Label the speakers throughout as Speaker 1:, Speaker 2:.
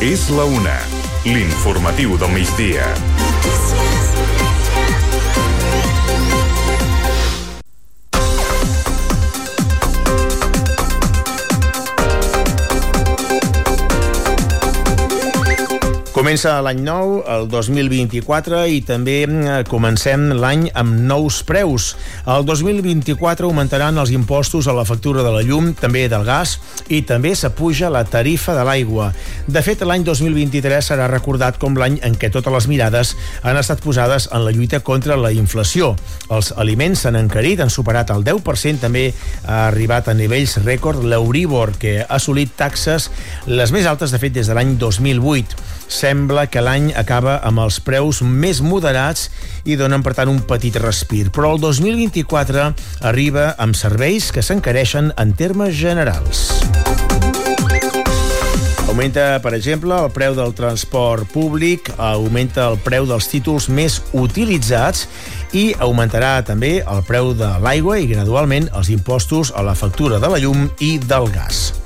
Speaker 1: És la una. L'informatiu del migdia.
Speaker 2: Comença l'any nou, el 2024, i també eh, comencem l'any amb nous preus. El 2024 augmentaran els impostos a la factura de la llum, també del gas, i també s'apuja la tarifa de l'aigua. De fet, l'any 2023 serà recordat com l'any en què totes les mirades han estat posades en la lluita contra la inflació. Els aliments s'han encarit, han superat el 10%, també ha arribat a nivells rècord l'Euribor, que ha assolit taxes les més altes, de fet, des de l'any 2008 sembla que l'any acaba amb els preus més moderats i donen, per tant, un petit respir. Però el 2024 arriba amb serveis que s'encareixen en termes generals. Augmenta, per exemple, el preu del transport públic, augmenta el preu dels títols més utilitzats i augmentarà també el preu de l'aigua i gradualment els impostos a la factura de la llum i del gas.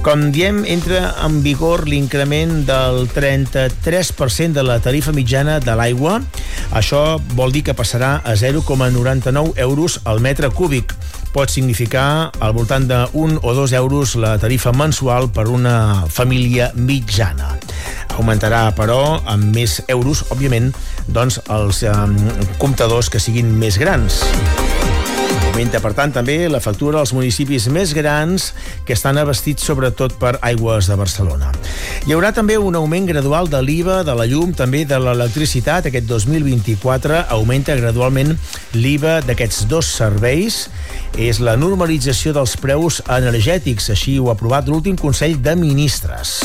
Speaker 2: Com diem, entra en vigor l'increment del 33% de la tarifa mitjana de l'aigua. Això vol dir que passarà a 0,99 euros al metre cúbic. Pot significar al voltant de 1 o 2 euros la tarifa mensual per una família mitjana. Augmentarà, però, amb més euros, òbviament, doncs, els eh, comptadors que siguin més grans. Augmenta, per tant, també la factura als municipis més grans que estan abastits sobretot per aigües de Barcelona. Hi haurà també un augment gradual de l'IVA, de la llum, també de l'electricitat. Aquest 2024 augmenta gradualment l'IVA d'aquests dos serveis. És la normalització dels preus energètics, així ho ha aprovat l'últim Consell de Ministres.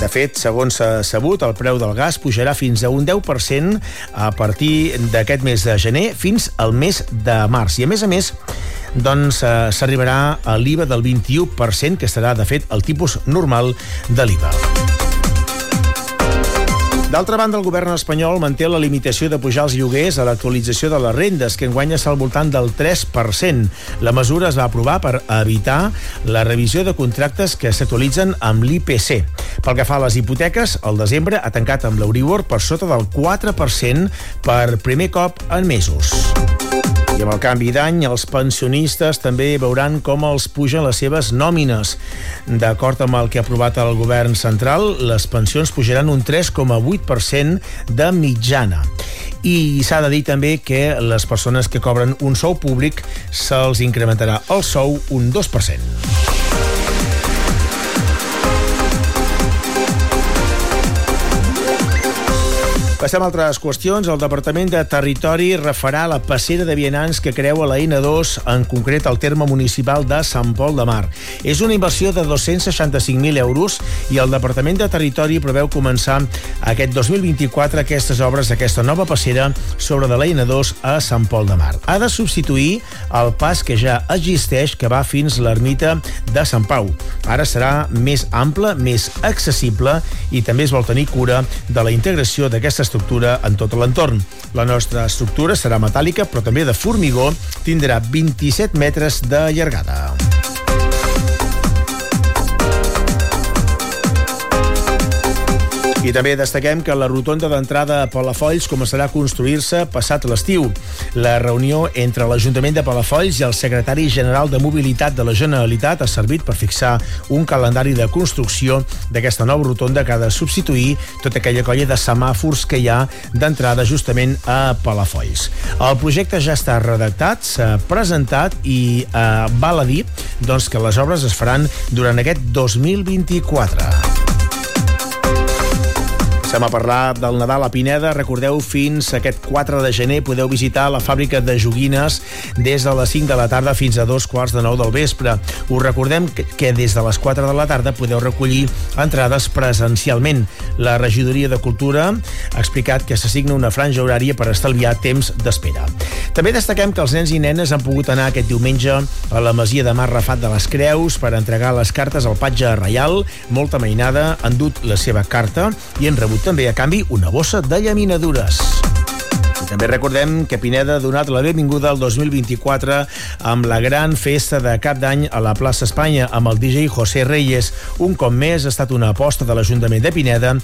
Speaker 2: De fet, segons s'ha sabut, el preu del gas pujarà fins a un 10% a partir d'aquest mes de gener fins al mes de març. I, a més a més, doncs eh, s'arribarà a l'IVA del 21%, que estarà, de fet, el tipus normal de l'IVA. D'altra banda, el govern espanyol manté la limitació de pujar els lloguers a l'actualització de les rendes, que enguany és al voltant del 3%. La mesura es va aprovar per evitar la revisió de contractes que s'actualitzen amb l'IPC. Pel que fa a les hipoteques, el desembre ha tancat amb l'Euribor per sota del 4% per primer cop en mesos. I amb el canvi d'any, els pensionistes també veuran com els pugen les seves nòmines. D'acord amb el que ha aprovat el govern central, les pensions pujaran un 3,8% de mitjana. I s'ha de dir també que les persones que cobren un sou públic se'ls incrementarà el sou un 2%. Passem a altres qüestions. El Departament de Territori refarà la passera de vianants que creua la N2, en concret el terme municipal de Sant Pol de Mar. És una inversió de 265.000 euros i el Departament de Territori preveu començar aquest 2024 aquestes obres d'aquesta nova passera sobre de la N2 a Sant Pol de Mar. Ha de substituir el pas que ja existeix que va fins l'ermita de Sant Pau. Ara serà més ample, més accessible i també es vol tenir cura de la integració d'aquesta estructura en tot l'entorn. La nostra estructura serà metàl·lica, però també de formigó, tindrà 27 metres de llargada. I també destaquem que la rotonda d'entrada a Palafolls començarà a construir-se passat l'estiu. La reunió entre l'Ajuntament de Palafolls i el secretari general de Mobilitat de la Generalitat ha servit per fixar un calendari de construcció d'aquesta nova rotonda que ha de substituir tota aquella colla de semàfors que hi ha d'entrada justament a Palafolls. El projecte ja està redactat, s'ha presentat i eh, val a dir doncs, que les obres es faran durant aquest 2024. Passem a parlar del Nadal a Pineda. Recordeu, fins aquest 4 de gener podeu visitar la fàbrica de joguines des de les 5 de la tarda fins a dos quarts de 9 del vespre. Us recordem que des de les 4 de la tarda podeu recollir entrades presencialment. La regidoria de Cultura ha explicat que s'assigna una franja horària per estalviar temps d'espera. També destaquem que els nens i nenes han pogut anar aquest diumenge a la masia de Mar Rafat de les Creus per entregar les cartes al patge reial. Molta mainada han dut la seva carta i han rebut també a canvi una bossa de llaminadures. També recordem que Pineda ha donat la benvinguda al 2024 amb la gran festa de cap d'any a la plaça Espanya amb el DJ José Reyes. Un cop més ha estat una aposta de l'Ajuntament de Pineda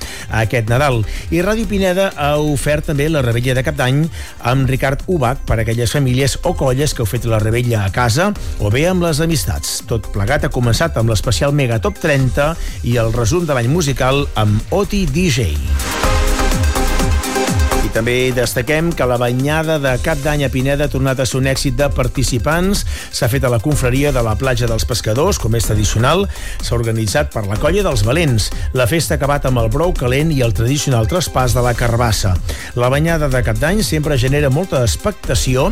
Speaker 2: aquest Nadal. I Ràdio Pineda ha ofert també la rebella de cap d'any amb Ricard Ubach per a aquelles famílies o colles que heu fet la rebella a casa o bé amb les amistats. Tot plegat ha començat amb l'especial Mega Top 30 i el resum de l'any musical amb Oti DJ. També destaquem que la banyada de cap d'any a Pineda ha tornat a ser un èxit de participants. S'ha fet a la confraria de la platja dels pescadors, com és tradicional. S'ha organitzat per la colla dels Valents. La festa ha acabat amb el brou calent i el tradicional traspàs de la carbassa. La banyada de cap d'any sempre genera molta expectació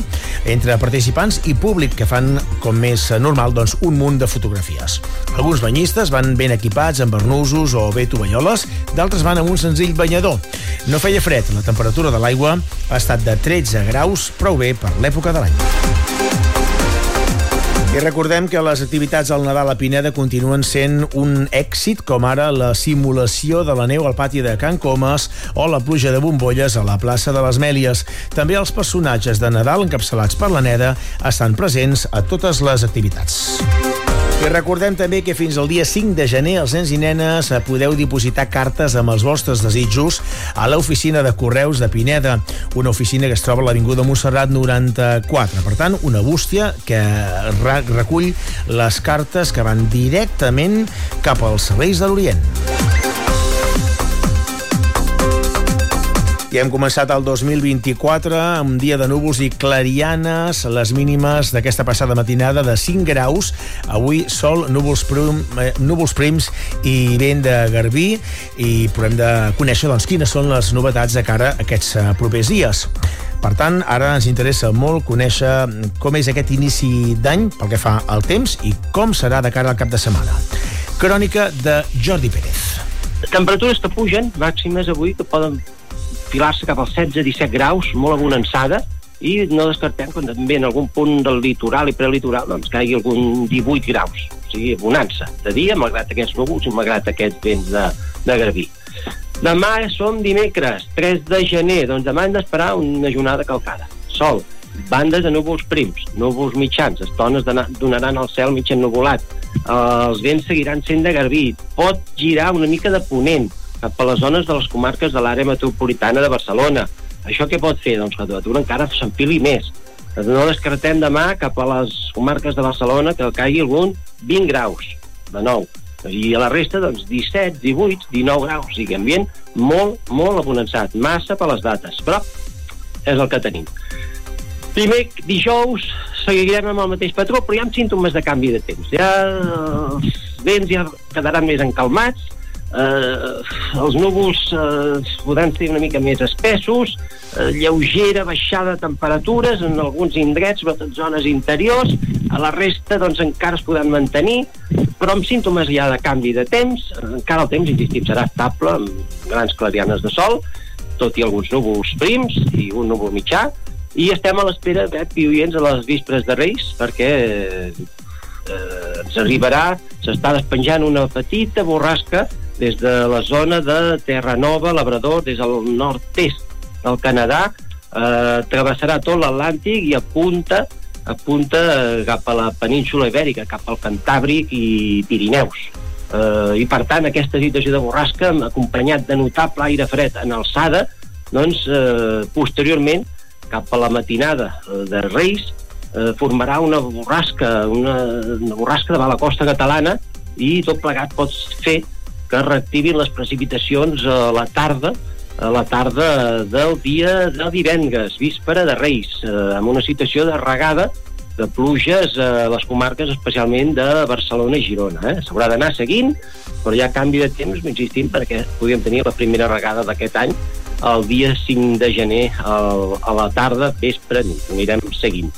Speaker 2: entre participants i públic que fan, com més normal, doncs, un munt de fotografies. Alguns banyistes van ben equipats amb barnusos o bé tovalloles, d'altres van amb un senzill banyador. No feia fred, la temperatura de l'aigua ha estat de 13 graus, prou bé per l'època de l'any. I recordem que les activitats al Nadal a Pineda continuen sent un èxit, com ara la simulació de la neu al pati de Can Comas o la pluja de bombolles a la plaça de les Mèlies. També els personatges de Nadal encapçalats per la Neda estan presents a totes les activitats. I recordem també que fins al dia 5 de gener els nens i nenes podeu dipositar cartes amb els vostres desitjos a l'oficina de Correus de Pineda, una oficina que es troba a l'Avinguda Montserrat 94. Per tant, una bústia que recull les cartes que van directament cap als serveis de l'Orient. I hem començat el 2024 amb dia de núvols i clarianes, les mínimes d'aquesta passada matinada de 5 graus. Avui sol, núvols, prim, eh, núvols prims i vent de Garbí i podem de conèixer doncs, quines són les novetats de cara a aquests eh, propers dies. Per tant, ara ens interessa molt conèixer com és aquest inici d'any pel que fa al temps i com serà de cara al cap de setmana. Crònica de Jordi Pérez.
Speaker 3: Temperatures que pugen, màximes avui, que poden filar-se cap als 16-17 graus, molt abonançada, i no descartem que també en algun punt del litoral i prelitoral doncs, caigui algun 18 graus, o sigui, bonança de dia, malgrat aquests núvols i malgrat aquests vents de, de garbí. Demà som dimecres, 3 de gener, doncs demà hem d'esperar una jornada calcada. Sol, bandes de núvols prims, núvols mitjans, estones donaran el cel mig ennuvolat, els vents seguiran sent de garbí, pot girar una mica de ponent, cap a les zones de les comarques de l'àrea metropolitana de Barcelona. Això què pot fer? Doncs que la temperatura encara s'enfili més. No descartem demà cap a les comarques de Barcelona que caigui algun 20 graus, de nou. I a la resta, doncs, 17, 18, 19 graus. O sigui, ambient molt, molt abonançat. Massa per les dates, però és el que tenim. Primer dijous seguirem amb el mateix patró, però ja amb símptomes de canvi de temps. Ja els vents ja quedaran més encalmats, eh, els núvols eh, podran ser una mica més espessos, eh, lleugera baixada de temperatures en alguns indrets, sobretot zones interiors, a la resta doncs, encara es poden mantenir, però amb símptomes ja de canvi de temps, encara el temps, insistim, serà estable, amb grans clarianes de sol, tot i alguns núvols prims i un núvol mitjà, i estem a l'espera, eh, pioients, a les vísperes de Reis, perquè eh, ens arribarà, s'està despenjant una petita borrasca des de la zona de Terranova, Labrador, des del nord-est del Canadà, eh, travessarà tot l'Atlàntic i apunta apunta eh, cap a la península ibèrica, cap al Cantàbric i Pirineus. Eh, I, per tant, aquesta situació de borrasca, acompanyat de notable aire fred en alçada, doncs, eh, posteriorment, cap a la matinada eh, de Reis, eh, formarà una borrasca, una, una borrasca davant la costa catalana i tot plegat pot fer que reactivin les precipitacions a la tarda a la tarda del dia de divendres, víspera de Reis, eh, amb una situació de regada de pluges a les comarques, especialment de Barcelona i Girona. Eh? S'haurà d'anar seguint, però ha canvi de temps, insistim, perquè podríem tenir la primera regada d'aquest any el dia 5 de gener al, a la tarda, vespre, nit. Anirem seguint.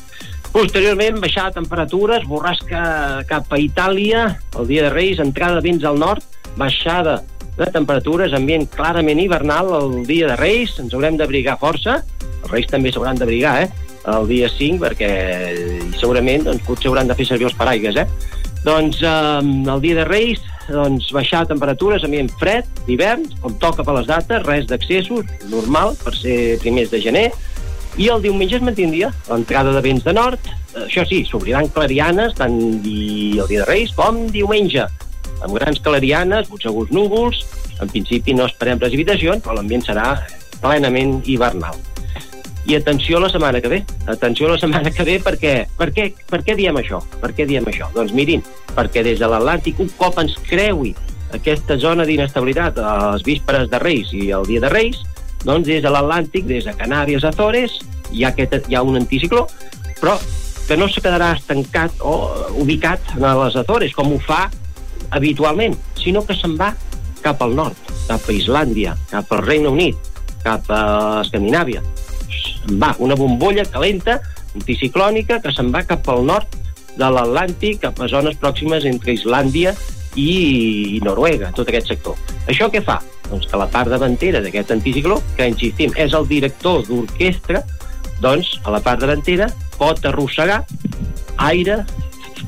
Speaker 3: Posteriorment, baixar temperatures, borrasca cap a Itàlia, el dia de Reis, entrada vents al nord, baixada de temperatures, ambient clarament hivernal el dia de Reis, ens haurem d'abrigar força, els Reis també s'hauran d'abrigar, eh? el dia 5, perquè segurament doncs, potser hauran de fer servir els paraigues, eh? Doncs eh, el dia de Reis, doncs, baixar temperatures, ambient fred, d'hivern, com toca per les dates, res d'accessos, normal, per ser primers de gener, i el diumenge es mantindria l'entrada de vents de nord, Eh, això sí, s'obriran clarianes tant el dia de Reis com diumenge, amb grans clarianes, segurs núvols, en principi no esperem precipitacions, però l'ambient serà plenament hivernal. I atenció a la setmana que ve. Atenció a la setmana que ve perquè... Per què, per què diem això? Per què diem això? Doncs mirin, perquè des de l'Atlàntic un cop ens creui aquesta zona d'inestabilitat a les vísperes de Reis i el dia de Reis, doncs des de l'Atlàntic, des de Canàries Azores, hi ha, aquest, hi ha un anticicló, però que no se quedarà estancat o ubicat a les Azores, com ho fa habitualment, sinó que se'n va cap al nord, cap a Islàndia, cap al Regne Unit, cap a Escandinàvia. Se'n va una bombolla calenta, anticiclònica, que se'n va cap al nord de l'Atlàntic, cap a zones pròximes entre Islàndia i Noruega, tot aquest sector. Això què fa? Doncs que la part davantera d'aquest anticicló, que insistim, és el director d'orquestra, doncs a la part davantera pot arrossegar aire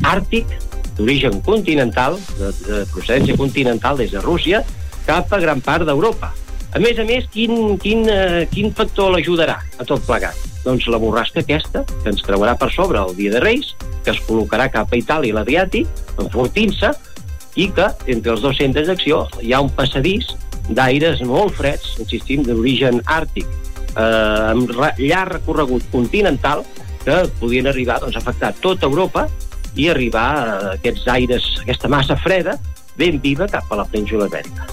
Speaker 3: àrtic d'origen continental, de, de procedència continental des de Rússia, cap a gran part d'Europa. A més a més, quin, quin, eh, quin factor l'ajudarà a tot plegat? Doncs la borrasca aquesta, que ens creuarà per sobre el dia de Reis, que es col·locarà cap a Itàlia i l'Adriàtic, enfortint-se, i que entre els dos centres d'acció hi ha un passadís d'aires molt freds, insistim, d'origen àrtic, eh, amb llarg recorregut continental, que podien arribar doncs, a afectar tota Europa i arribar a aquests aires, aquesta massa freda, ben viva cap a la península ibèrica.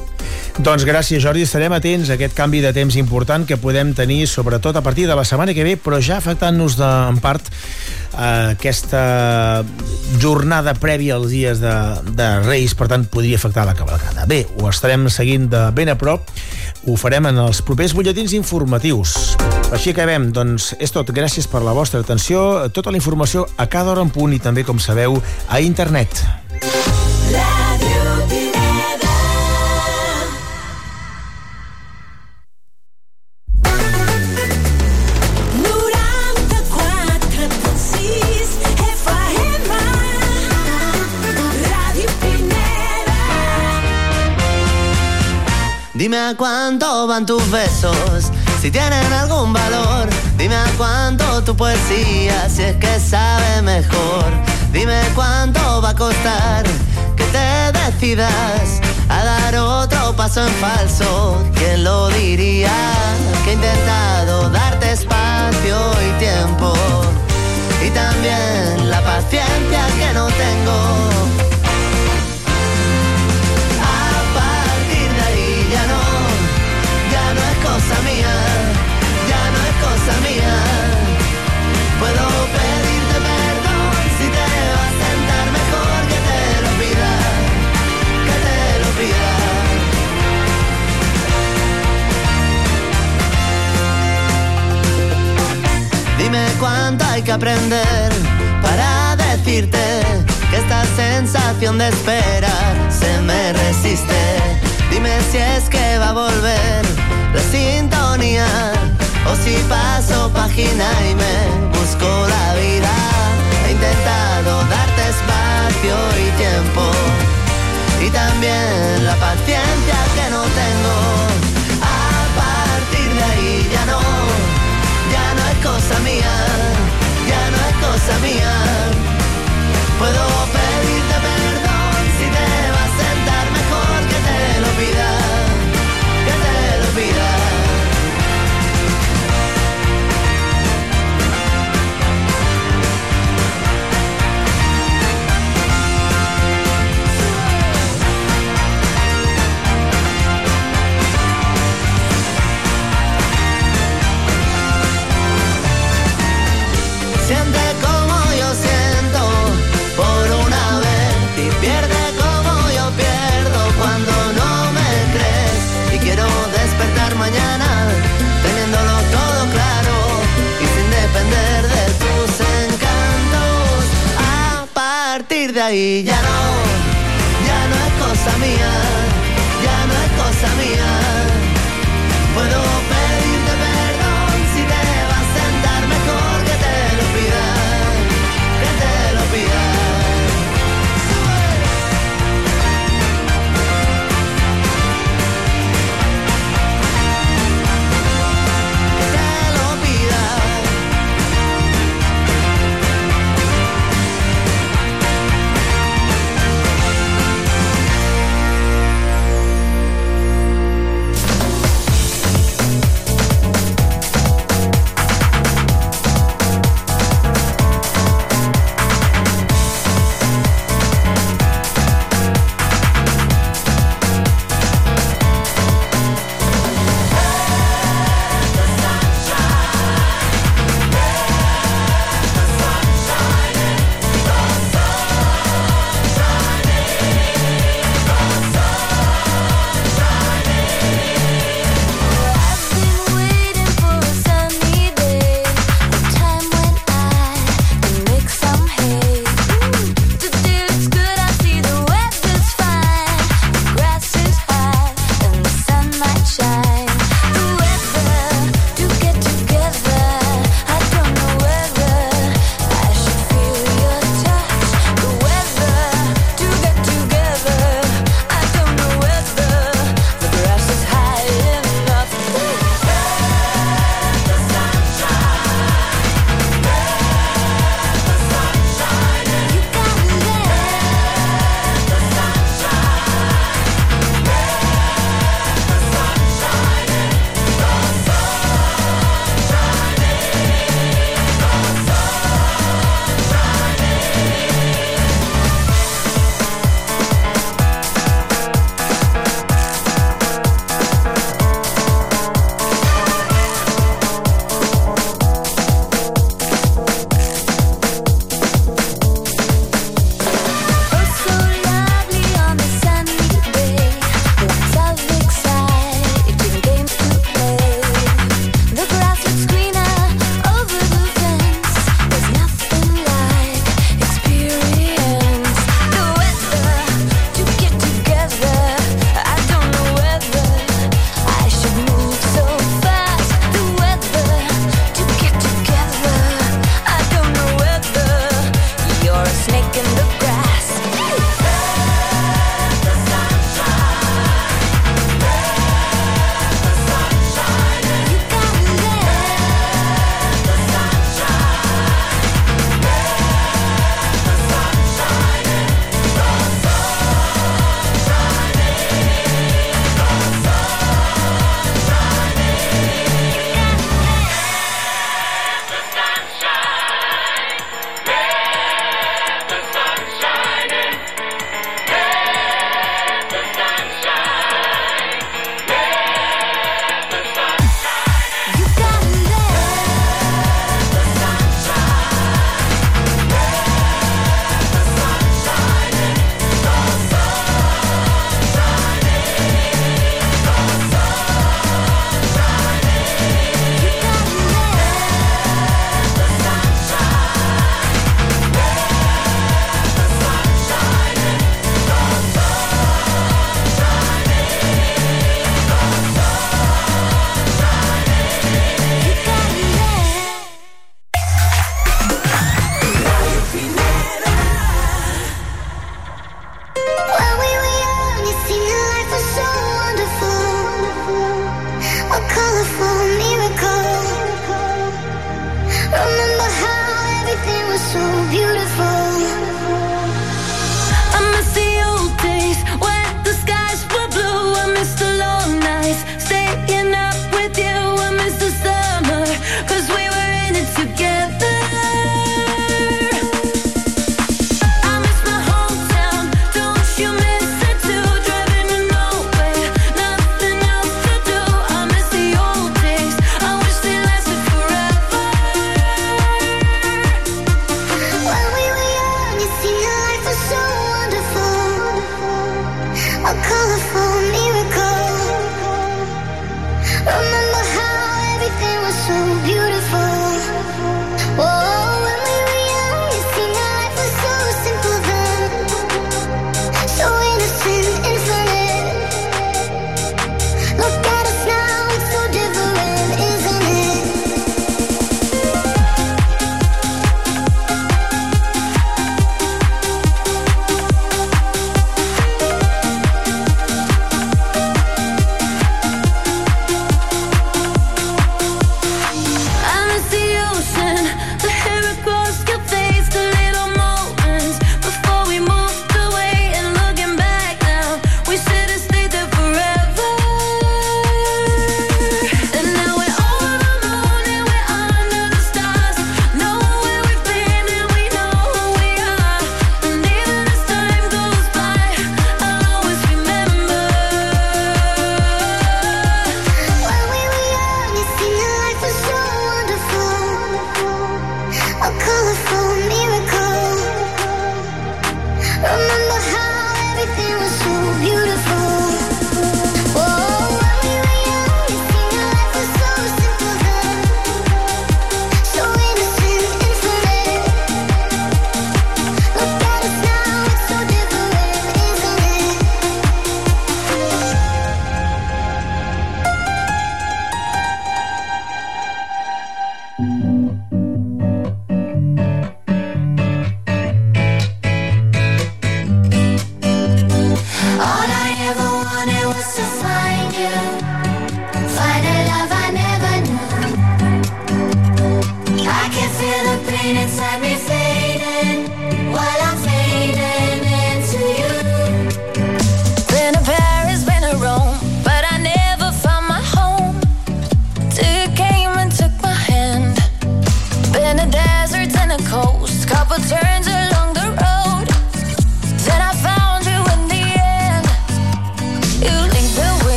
Speaker 2: Doncs gràcies, Jordi. Estarem atents a aquest canvi de temps important que podem tenir, sobretot a partir de la setmana que ve, però ja afectant-nos en part eh, aquesta jornada prèvia als dies de, de Reis, per tant, podria afectar la cavalcada. Bé, ho estarem seguint de ben a prop, ho farem en els propers butlletins informatius. Així acabem, doncs és tot. Gràcies per la vostra atenció. Tota la informació a cada hora en punt i també, com sabeu, a internet.
Speaker 4: Dime a cuánto van tus besos, si tienen algún valor. Dime a cuánto tu poesía, si es que sabe mejor. Dime cuánto va a costar que te decidas a dar otro paso en falso. ¿Quién lo diría? Que he intentado darte espacio y tiempo. Y también la paciencia que no tengo. Cosa mía, ya no es cosa mía. Puedo pedirte perdón si te va a sentar mejor que te lo pida, que te lo pida. Dime cuánto hay que aprender para decirte que esta sensación de esperar si es que va a volver la sintonía o si paso página y me busco la vida. He intentado darte espacio y tiempo y también la paciencia que no tengo. A partir de ahí ya no, ya no es cosa mía, ya no es cosa mía. Puedo pedirte perdón si te va a sentar mejor que te lo pida, y ya no, ya no es cosa mía,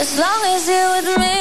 Speaker 5: as long as you're with me